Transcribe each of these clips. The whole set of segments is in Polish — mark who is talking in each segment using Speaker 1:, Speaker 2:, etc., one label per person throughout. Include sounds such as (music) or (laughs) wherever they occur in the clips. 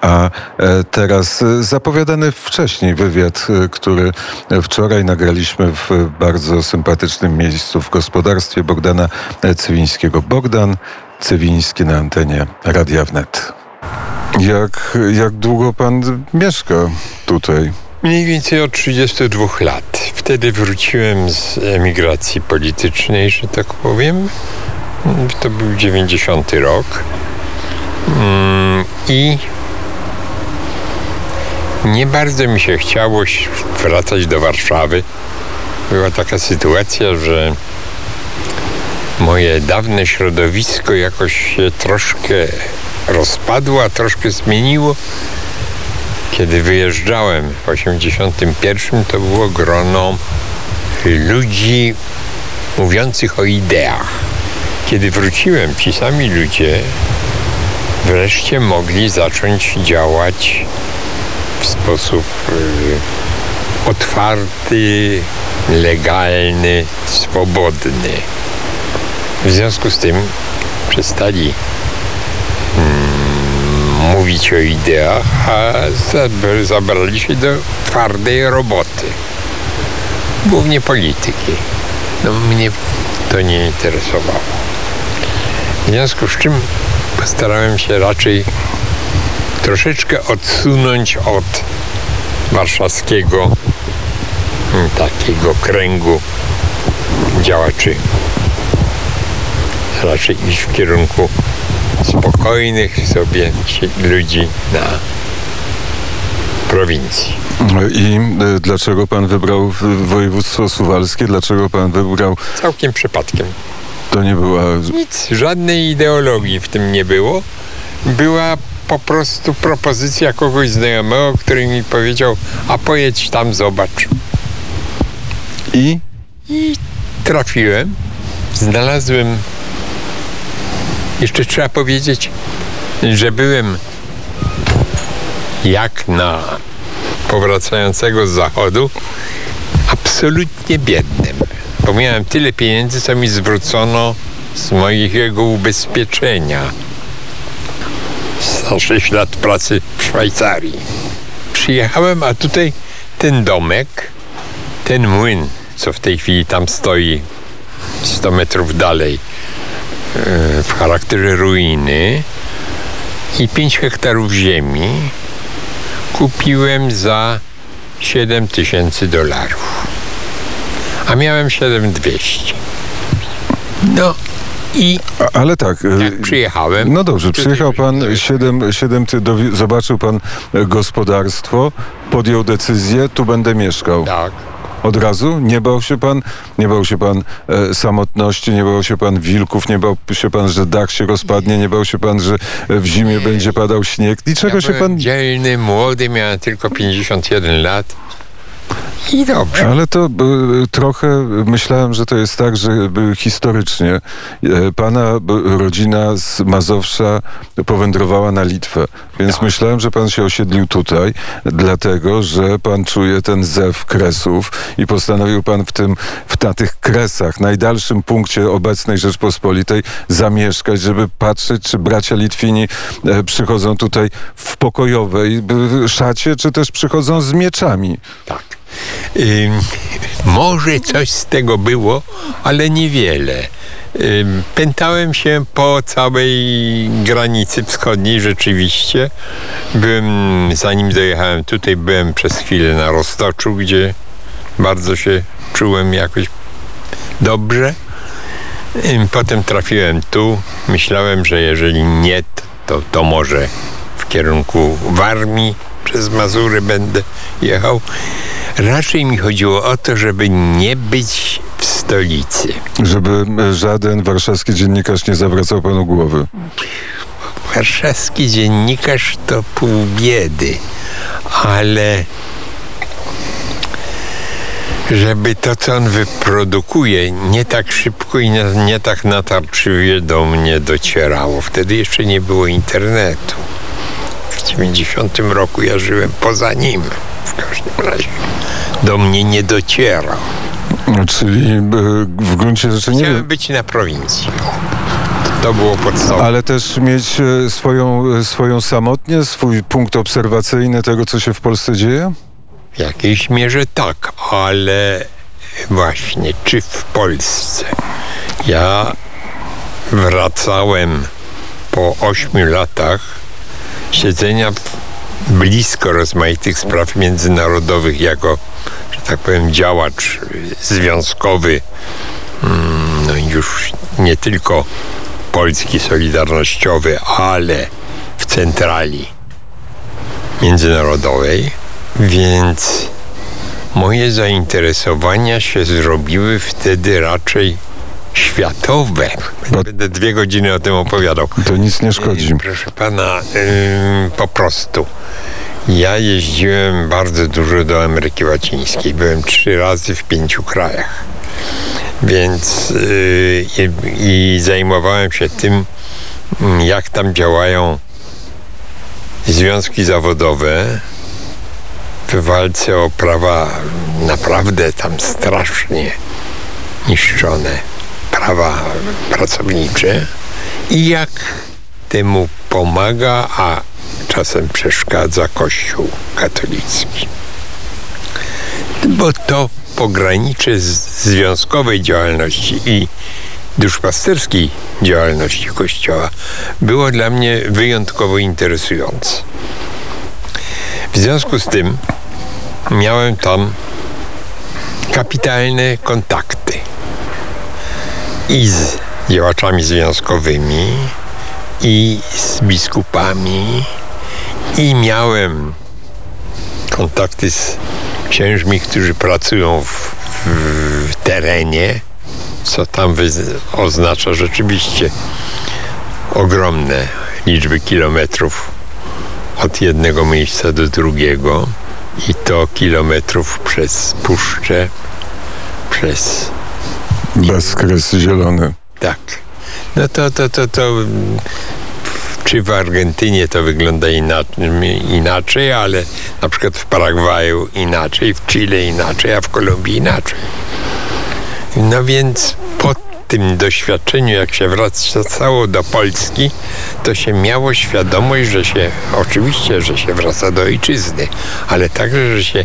Speaker 1: A e, teraz e, zapowiadany wcześniej wywiad, e, który wczoraj nagraliśmy w bardzo sympatycznym miejscu w gospodarstwie Bogdana Cywińskiego. Bogdan Cywiński na antenie Radia Wnet. Jak, jak długo pan mieszka tutaj?
Speaker 2: Mniej więcej od 32 lat. Wtedy wróciłem z emigracji politycznej, że tak powiem. To był 90 rok. Mm, I nie bardzo mi się chciało wracać do Warszawy. Była taka sytuacja, że moje dawne środowisko jakoś się troszkę rozpadło, a troszkę zmieniło. Kiedy wyjeżdżałem w 81 to było grono ludzi mówiących o ideach. Kiedy wróciłem, ci sami ludzie wreszcie mogli zacząć działać sposób y, otwarty, legalny, swobodny. W związku z tym przestali mm, mówić o ideach, a zabrali się do twardej roboty. Głównie polityki. No, mnie to nie interesowało. W związku z czym postarałem się raczej troszeczkę odsunąć od warszawskiego mm, takiego kręgu działaczy. Raczej iść w kierunku spokojnych sobie ludzi na prowincji.
Speaker 1: I e, dlaczego pan wybrał województwo suwalskie? Dlaczego pan wybrał...
Speaker 2: Całkiem przypadkiem.
Speaker 1: To nie była...
Speaker 2: Nic, żadnej ideologii w tym nie było. Była po prostu propozycja kogoś znajomego, który mi powiedział, a pojedź tam, zobacz.
Speaker 1: I?
Speaker 2: I trafiłem. Znalazłem, jeszcze trzeba powiedzieć, że byłem jak na powracającego z zachodu, absolutnie biednym. Bo miałem tyle pieniędzy, co mi zwrócono z mojego ubezpieczenia za 6 lat pracy w Szwajcarii. Przyjechałem, a tutaj ten domek, ten młyn, co w tej chwili tam stoi 100 metrów dalej, e, w charakterze ruiny i 5 hektarów ziemi kupiłem za 7 tysięcy dolarów. A miałem 7200. No i
Speaker 1: ale tak.
Speaker 2: Jak y, przyjechałem.
Speaker 1: No dobrze, przyjechał pan 7, 7 do, zobaczył pan gospodarstwo, podjął decyzję, tu będę mieszkał.
Speaker 2: Tak.
Speaker 1: Od razu? Nie bał się pan, nie bał się pan e, samotności, nie bał się pan wilków, nie bał się pan, że dach się rozpadnie, nie bał się pan, że w zimie będzie padał śnieg. Niczego
Speaker 2: ja
Speaker 1: się pan...
Speaker 2: dzielny, młody, miałem tylko 51 lat. I dobrze.
Speaker 1: Ale to y, trochę myślałem, że to jest tak, że y, historycznie y, pana rodzina z Mazowsza powędrowała na Litwę. Więc tak. myślałem, że pan się osiedlił tutaj, dlatego, że pan czuje ten zew kresów i postanowił pan w tym, w, na tych kresach, najdalszym punkcie obecnej Rzeczpospolitej zamieszkać, żeby patrzeć, czy bracia Litwini e, przychodzą tutaj w pokojowej szacie, czy też przychodzą z mieczami.
Speaker 2: Tak. Może coś z tego było, ale niewiele. Pętałem się po całej granicy wschodniej rzeczywiście. Byłem, zanim dojechałem tutaj, byłem przez chwilę na Roztoczu, gdzie bardzo się czułem jakoś dobrze. Potem trafiłem tu. Myślałem, że jeżeli nie, to, to może w kierunku Warmii przez Mazury będę jechał. Raczej mi chodziło o to, żeby nie być w stolicy.
Speaker 1: Żeby żaden warszawski dziennikarz nie zawracał panu głowy.
Speaker 2: Warszawski dziennikarz to pół biedy, ale żeby to, co on wyprodukuje, nie tak szybko i nie, nie tak natarczywie do mnie docierało. Wtedy jeszcze nie było internetu. W 90 roku ja żyłem poza nim w każdym razie do mnie nie dociera.
Speaker 1: Czyli e, w gruncie rzeczy nie...
Speaker 2: Chciałem być na prowincji. To było podstawowe.
Speaker 1: Ale też mieć e, swoją, e, swoją samotnie, swój punkt obserwacyjny tego, co się w Polsce dzieje?
Speaker 2: W jakiejś mierze tak, ale właśnie, czy w Polsce? Ja wracałem po ośmiu latach siedzenia blisko rozmaitych spraw międzynarodowych jako, że tak powiem, działacz związkowy, mm, no już nie tylko polski solidarnościowy, ale w centrali międzynarodowej, więc moje zainteresowania się zrobiły wtedy raczej światowe. Będę dwie godziny o tym opowiadał.
Speaker 1: To nic nie szkodzi.
Speaker 2: Proszę pana, yy, po prostu. Ja jeździłem bardzo dużo do Ameryki Łacińskiej. Byłem trzy razy w pięciu krajach. Więc yy, i, i zajmowałem się tym, mm, jak tam działają związki zawodowe w walce o prawa naprawdę tam strasznie niszczone prawa pracownicze i jak temu pomaga, a czasem przeszkadza Kościół katolicki. Bo to pogranicze związkowej działalności i duszpasterskiej działalności Kościoła było dla mnie wyjątkowo interesujące. W związku z tym miałem tam kapitalne kontakty i z działaczami związkowymi, i z biskupami, i miałem kontakty z księżmi, którzy pracują w, w terenie, co tam oznacza rzeczywiście ogromne liczby kilometrów od jednego miejsca do drugiego i to kilometrów przez puszczę, przez
Speaker 1: Bezkres zielony.
Speaker 2: tak. No to, to, to, to czy w Argentynie to wygląda inaczej, ale na przykład w Paragwaju inaczej, w Chile inaczej, a w Kolumbii inaczej. No więc po tym doświadczeniu, jak się wracało do Polski, to się miało świadomość, że się, oczywiście, że się wraca do ojczyzny, ale także, że się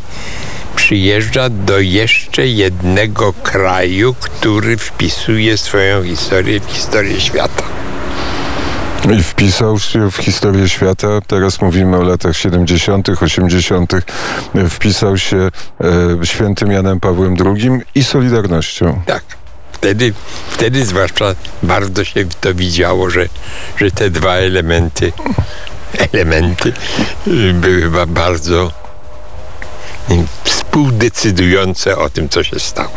Speaker 2: przyjeżdża do jeszcze jednego kraju, który wpisuje swoją historię w historię świata.
Speaker 1: I wpisał się w historię świata, teraz mówimy o latach 70., 80., wpisał się e, świętym Janem Pawłem II i Solidarnością.
Speaker 2: Tak. Wtedy, wtedy zwłaszcza bardzo się to widziało, że, że te dwa elementy, elementy były ba- bardzo współdecydujące o tym, co się stało.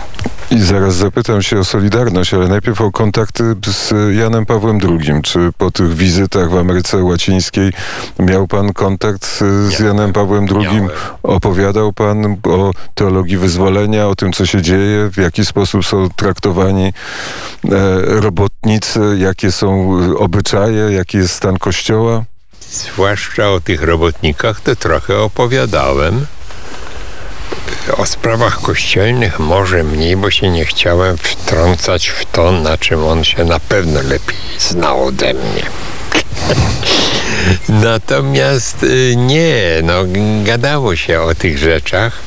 Speaker 1: I zaraz zapytam się o Solidarność, ale najpierw o kontakty z Janem Pawłem II. Czy po tych wizytach w Ameryce Łacińskiej miał pan kontakt z. Janem Pawłem II?
Speaker 2: Miałem.
Speaker 1: Opowiadał pan o teologii wyzwolenia, o tym, co się dzieje, w jaki sposób są traktowani e, robotnicy, jakie są obyczaje, jaki jest stan kościoła?
Speaker 2: Zwłaszcza o tych robotnikach to trochę opowiadałem. O sprawach kościelnych może mniej, bo się nie chciałem wtrącać w to, na czym on się na pewno lepiej znał ode mnie. (laughs) Natomiast y, nie, no gadało się o tych rzeczach.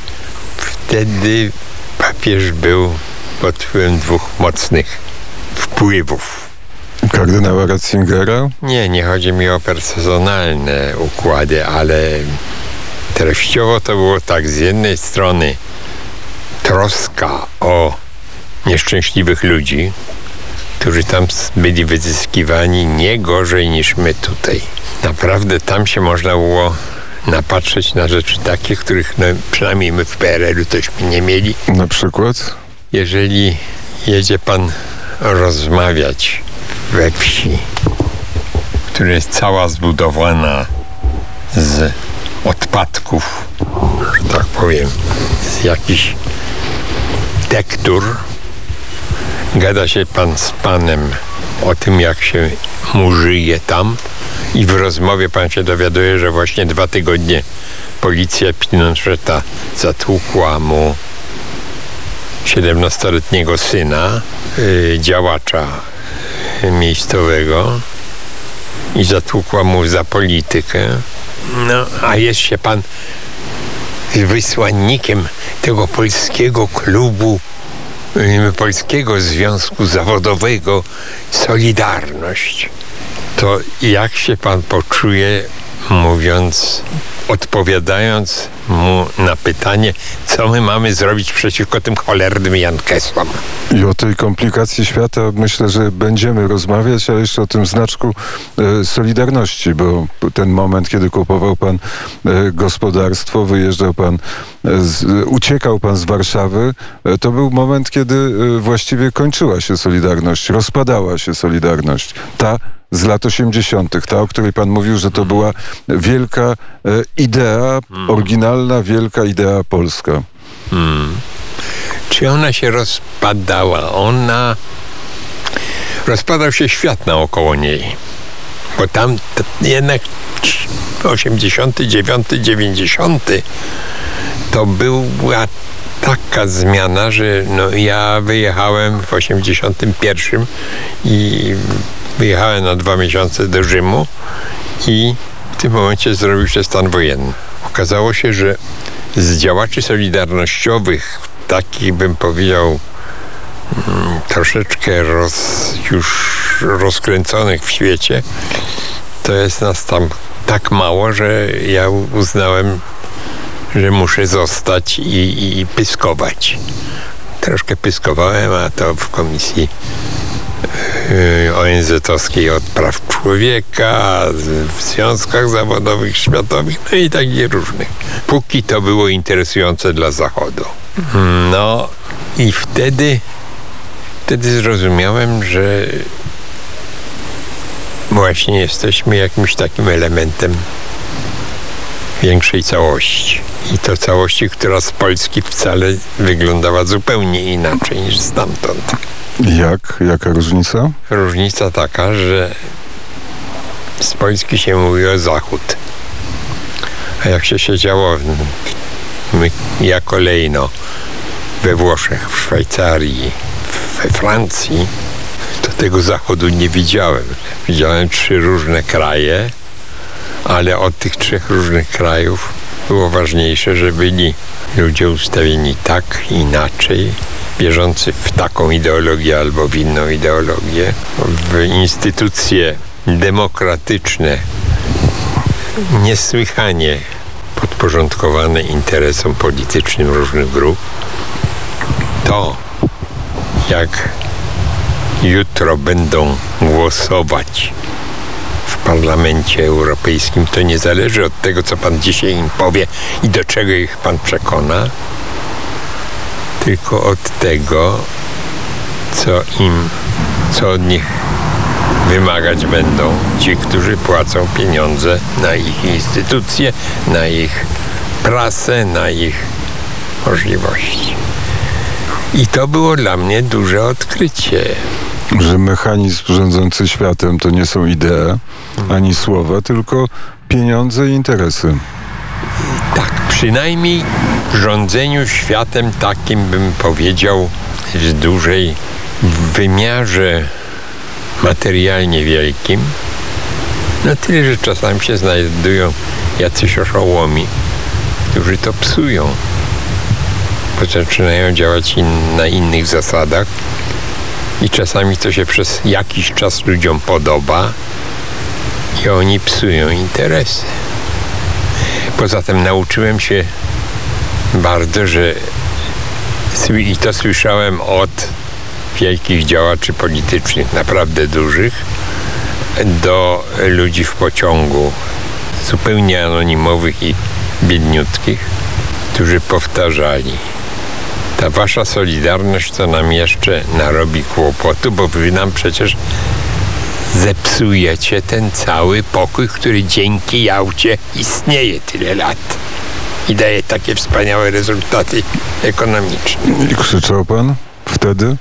Speaker 2: Wtedy papież był pod wpływem dwóch mocnych wpływów.
Speaker 1: Kardynała Ratzingera?
Speaker 2: Nie, nie chodzi mi o personalne układy, ale treściowo to było tak. Z jednej strony troska o nieszczęśliwych ludzi, którzy tam byli wyzyskiwani nie gorzej niż my tutaj. Naprawdę tam się można było napatrzeć na rzeczy takie, których no, przynajmniej my w PRL-u tośmy nie mieli.
Speaker 1: Na przykład?
Speaker 2: Jeżeli jedzie pan rozmawiać we wsi, która jest cała zbudowana z odpadków, że tak powiem, z jakichś tektur, gada się pan z panem o tym, jak się mu żyje tam. I w rozmowie pan się dowiaduje, że właśnie dwa tygodnie policja Pinocheta zatłukła mu 17-letniego syna, y, działacza miejscowego i zatłukła mu za politykę. No, a jest się pan wysłannikiem tego polskiego klubu, polskiego związku zawodowego Solidarność. To jak się pan poczuje, mówiąc, odpowiadając mu na pytanie, co my mamy zrobić przeciwko tym cholernym Jankesom?
Speaker 1: I o tej komplikacji świata myślę, że będziemy rozmawiać, a jeszcze o tym znaczku e, Solidarności, bo ten moment, kiedy kupował pan e, gospodarstwo, wyjeżdżał pan, e, z, uciekał pan z Warszawy, e, to był moment, kiedy e, właściwie kończyła się Solidarność, rozpadała się Solidarność. Ta z lat 80., ta, o której pan mówił, że to była wielka e, idea, oryginalna, wielka idea polska.
Speaker 2: Czy ona się rozpadała? Ona. Rozpadał się świat naokoło niej. Bo tam jednak 89, 90 to była taka zmiana, że no ja wyjechałem w 81 i wyjechałem na dwa miesiące do Rzymu i w tym momencie zrobił się stan wojenny. Okazało się, że z działaczy solidarnościowych, takich bym powiedział mm, troszeczkę roz, już rozkręconych w świecie, to jest nas tam tak mało, że ja uznałem, że muszę zostać i, i pyskować. Troszkę pyskowałem, a to w komisji ONZ-owskiej od praw człowieka, w związkach zawodowych światowych, no i takich różnych. Póki to było interesujące dla Zachodu. No i wtedy, wtedy zrozumiałem, że właśnie jesteśmy jakimś takim elementem większej całości. I to całości, która z Polski wcale wyglądała zupełnie inaczej niż stamtąd.
Speaker 1: Jak? Jaka różnica?
Speaker 2: Różnica taka, że z Polski się mówi o Zachód. A jak się siedziało w, my, ja kolejno we Włoszech, w Szwajcarii, we Francji, to tego Zachodu nie widziałem. Widziałem trzy różne kraje, ale od tych trzech różnych krajów było ważniejsze, że byli ludzie ustawieni tak, inaczej, wierzący w taką ideologię albo w inną ideologię, w instytucje demokratyczne, niesłychanie podporządkowane interesom politycznym różnych grup, to jak jutro będą głosować w Parlamencie Europejskim, to nie zależy od tego, co pan dzisiaj im powie i do czego ich pan przekona, tylko od tego, co im, co od nich wymagać będą ci, którzy płacą pieniądze na ich instytucje, na ich prasę, na ich możliwości. I to było dla mnie duże odkrycie.
Speaker 1: Że mechanizm rządzący światem to nie są idee ani słowa, tylko pieniądze i interesy.
Speaker 2: Tak, przynajmniej w rządzeniu światem takim bym powiedział w dużej w wymiarze materialnie wielkim. No tyle, że czasami się znajdują jacyś oszołomi, którzy to psują. Bo zaczynają działać in, na innych zasadach i czasami to się przez jakiś czas ludziom podoba i oni psują interesy. Poza tym nauczyłem się bardzo, że i to słyszałem od wielkich działaczy politycznych, naprawdę dużych, do ludzi w pociągu, zupełnie anonimowych i biedniutkich, którzy powtarzali. Ta wasza solidarność to nam jeszcze narobi kłopotu, bo wy nam przecież zepsujecie ten cały pokój, który dzięki Jałcie istnieje tyle lat i daje takie wspaniałe rezultaty ekonomiczne.
Speaker 1: I krzyczał pan wtedy?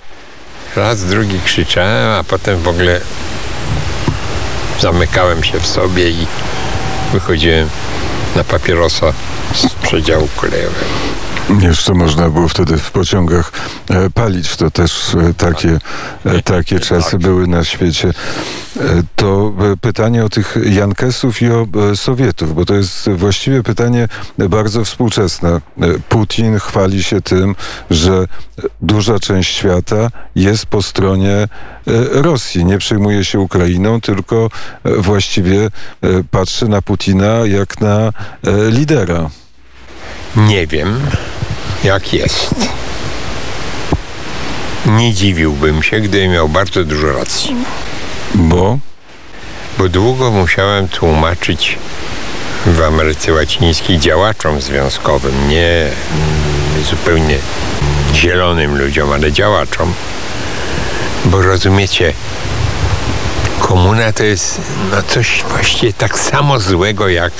Speaker 2: Raz, drugi krzyczałem, a potem w ogóle zamykałem się w sobie i wychodziłem na papierosa z przedziału kolejowego.
Speaker 1: Jeszcze można było wtedy w pociągach e, palić. To też e, takie, e, takie czasy były na świecie. To pytanie o tych Jankesów i o Sowietów, bo to jest właściwie pytanie bardzo współczesne. Putin chwali się tym, że duża część świata jest po stronie Rosji. Nie przejmuje się Ukrainą, tylko właściwie patrzy na Putina jak na lidera.
Speaker 2: Nie wiem, jak jest. Nie dziwiłbym się, gdyby miał bardzo dużo racji.
Speaker 1: Bo
Speaker 2: Bo długo musiałem tłumaczyć w Ameryce Łacińskiej działaczom związkowym, nie mm, zupełnie zielonym ludziom, ale działaczom. Bo rozumiecie, komuna to jest no coś właściwie tak samo złego jak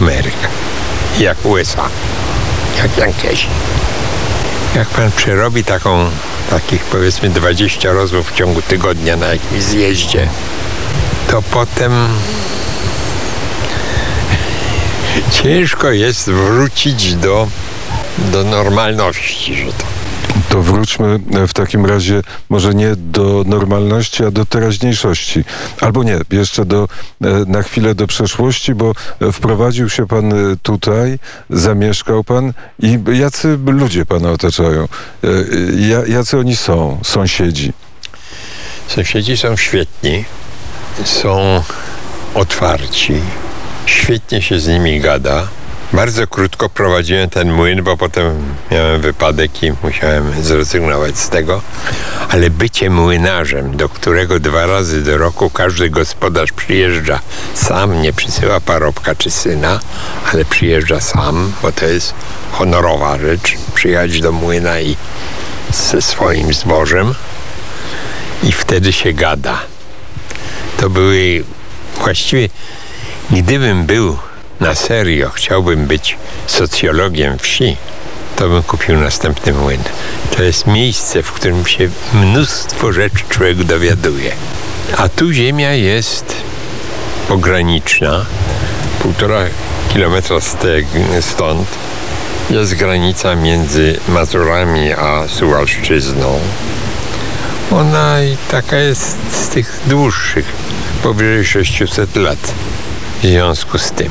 Speaker 2: Ameryka, jak USA, jak Jankesi. Jak pan przerobi taką, takich powiedzmy 20 rozmów w ciągu tygodnia na jakimś zjeździe, to potem (laughs) ciężko jest wrócić do, do normalności, że to.
Speaker 1: To wróćmy w takim razie może nie do normalności, a do teraźniejszości. Albo nie, jeszcze do, e, na chwilę do przeszłości, bo wprowadził się pan e, tutaj, zamieszkał pan i jacy ludzie pana otaczają? E, ja- Jacy oni są, sąsiedzi?
Speaker 2: Sąsiedzi są świetni, są otwarci, świetnie się z nimi gada. Bardzo krótko prowadziłem ten młyn, bo potem miałem wypadek i musiałem zrezygnować z tego. Ale bycie młynarzem, do którego dwa razy do roku każdy gospodarz przyjeżdża sam, nie przysyła parobka czy syna, ale przyjeżdża sam, bo to jest honorowa rzecz, przyjechać do młyna i ze swoim zbożem i wtedy się gada. To były właściwie, gdybym był na serio, chciałbym być socjologiem wsi, to bym kupił następny młyn. To jest miejsce, w którym się mnóstwo rzeczy człowiek dowiaduje. A tu ziemia jest pograniczna, półtora kilometra stąd jest granica między Mazurami a Suwalszczyzną. Ona i taka jest z tych dłuższych, powyżej 600 lat. W związku z tym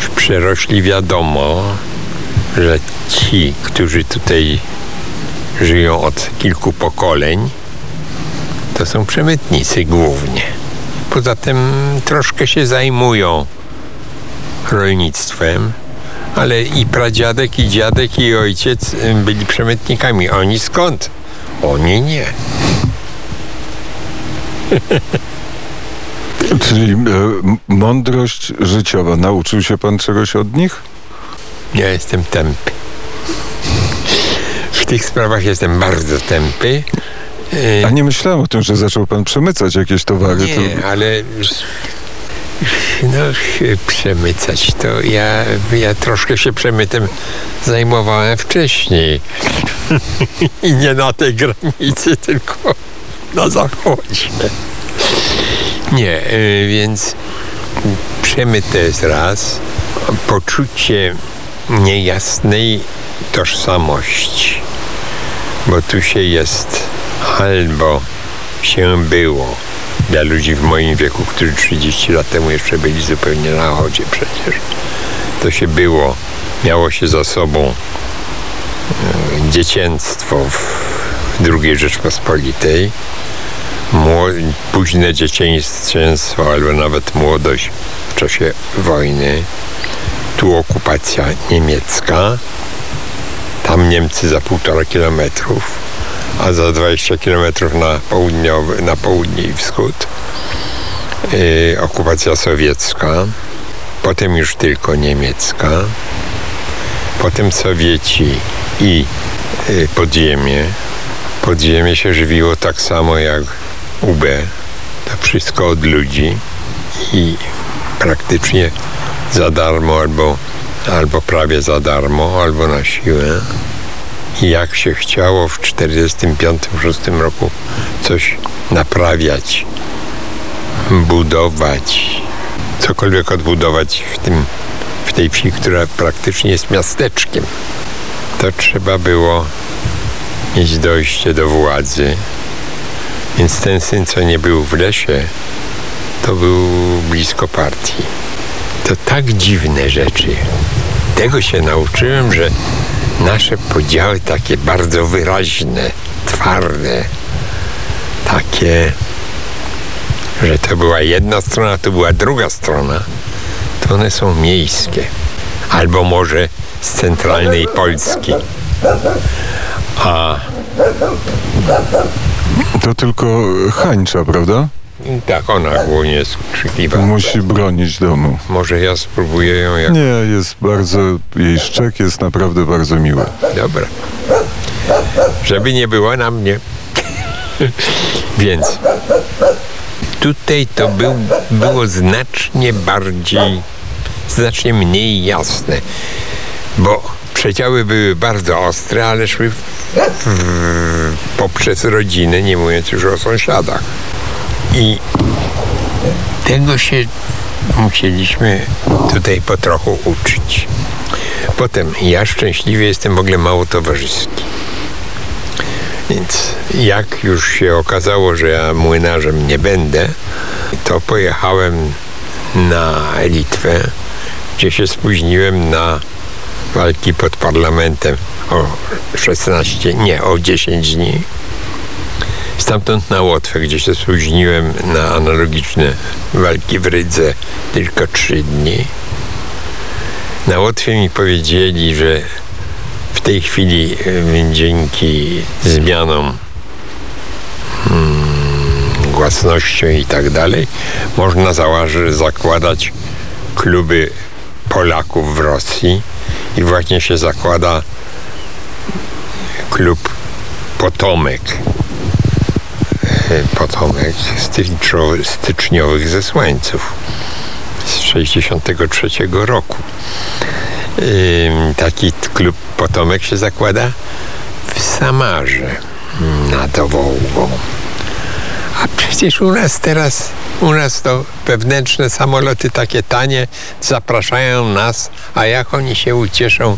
Speaker 2: w przerośli wiadomo, że ci, którzy tutaj żyją od kilku pokoleń, to są przemytnicy głównie. Poza tym troszkę się zajmują rolnictwem, ale i pradziadek, i dziadek, i ojciec byli przemytnikami. Oni skąd? Oni nie. (laughs)
Speaker 1: Czyli e, mądrość życiowa. Nauczył się pan czegoś od nich?
Speaker 2: Ja jestem tępy. W tych sprawach jestem bardzo tępy. E,
Speaker 1: A nie myślałem o tym, że zaczął pan przemycać jakieś towary. To...
Speaker 2: Nie, ale no, przemycać to ja, ja troszkę się przemytem zajmowałem wcześniej. (laughs) I nie na tej granicy, tylko na zachodzie. Nie, y, więc przemyt to jest raz. Poczucie niejasnej tożsamości. Bo tu się jest albo się było dla ludzi w moim wieku, którzy 30 lat temu jeszcze byli zupełnie na chodzie przecież. To się było, miało się za sobą e, dziecięctwo w II Rzeczpospolitej, późne dzieciństwo albo nawet młodość w czasie wojny, tu okupacja niemiecka, tam Niemcy za półtora kilometrów, a za 20 kilometrów na, południowy, na południe i wschód yy, okupacja sowiecka, potem już tylko niemiecka, potem Sowieci i yy, podziemie. Podziemie się żywiło tak samo jak UB. To wszystko od ludzi i praktycznie za darmo albo, albo prawie za darmo, albo na siłę. I jak się chciało w 1945-1946 roku coś naprawiać, budować, cokolwiek odbudować w tym, w tej wsi, która praktycznie jest miasteczkiem, to trzeba było mieć dojście do władzy. Więc ten syn, co nie był w lesie, to był blisko partii. To tak dziwne rzeczy. Tego się nauczyłem, że nasze podziały takie bardzo wyraźne, twarde, takie, że to była jedna strona, to była druga strona, to one są miejskie. Albo może z centralnej Polski. A
Speaker 1: To tylko hańcza, prawda?
Speaker 2: tak, ona głównie jest krzykliwa.
Speaker 1: Musi bronić domu.
Speaker 2: Może ja spróbuję ją jak...
Speaker 1: Nie, jest bardzo, jej szczek jest naprawdę bardzo miły.
Speaker 2: Dobra. Żeby nie było na mnie. (laughs) Więc tutaj to był, było znacznie bardziej, znacznie mniej jasne, bo przedziały były bardzo ostre, ale szły w, w, poprzez rodzinę, nie mówiąc już o sąsiadach. I tego się musieliśmy tutaj po trochu uczyć. Potem ja szczęśliwie jestem w ogóle mało towarzyski. Więc jak już się okazało, że ja młynarzem nie będę, to pojechałem na Litwę, gdzie się spóźniłem na walki pod parlamentem o 16, nie, o 10 dni. Stamtąd na Łotwę, gdzie się spóźniłem na analogiczne walki w Rydze tylko 3 dni. Na Łotwie mi powiedzieli, że w tej chwili y, dzięki zmianom mm, własnością i tak dalej można założy, zakładać kluby Polaków w Rosji i właśnie się zakłada klub Potomek Potomek styczniowych, zesłańców z 63 roku. Taki klub Potomek się zakłada w Samarze nad Wołgą. A przecież u nas teraz, u nas to wewnętrzne samoloty takie tanie zapraszają nas, a jak oni się ucieszą,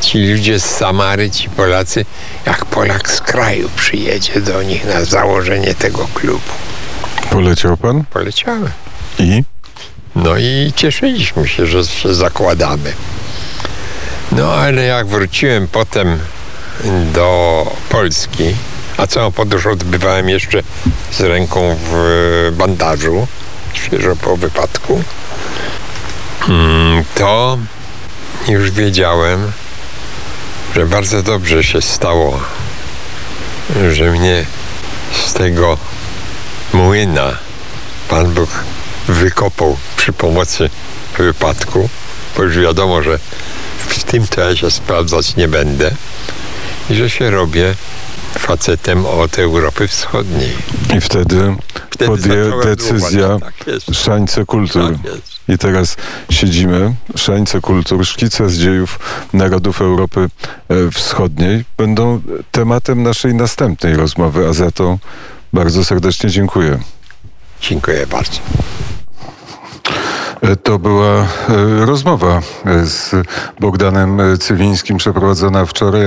Speaker 2: ci ludzie z Samary, ci Polacy, jak Polak z kraju przyjedzie do nich na założenie tego klubu.
Speaker 1: Poleciał pan?
Speaker 2: Poleciałem.
Speaker 1: I?
Speaker 2: No i cieszyliśmy się, że się zakładamy. No ale jak wróciłem potem do Polski, a całą podróż odbywałem jeszcze z ręką w bandażu, świeżo po wypadku, to już wiedziałem, że bardzo dobrze się stało, że mnie z tego młyna Pan Bóg wykopał przy pomocy wypadku, bo już wiadomo, że w tym to ja się sprawdzać nie będę i że się robię facetem od Europy Wschodniej.
Speaker 1: I wtedy,
Speaker 2: Wtedy zacząłem
Speaker 1: decyzja.
Speaker 2: Tak.
Speaker 1: Szańce Kultur.
Speaker 2: Tak.
Speaker 1: I teraz siedzimy, Szańce Kultur, szkice z dziejów narodów Europy e, Wschodniej będą tematem naszej następnej rozmowy, a za to bardzo serdecznie dziękuję.
Speaker 2: Dziękuję bardzo.
Speaker 1: E, To była e, rozmowa z Bogdanem Cywińskim przeprowadzona wczoraj,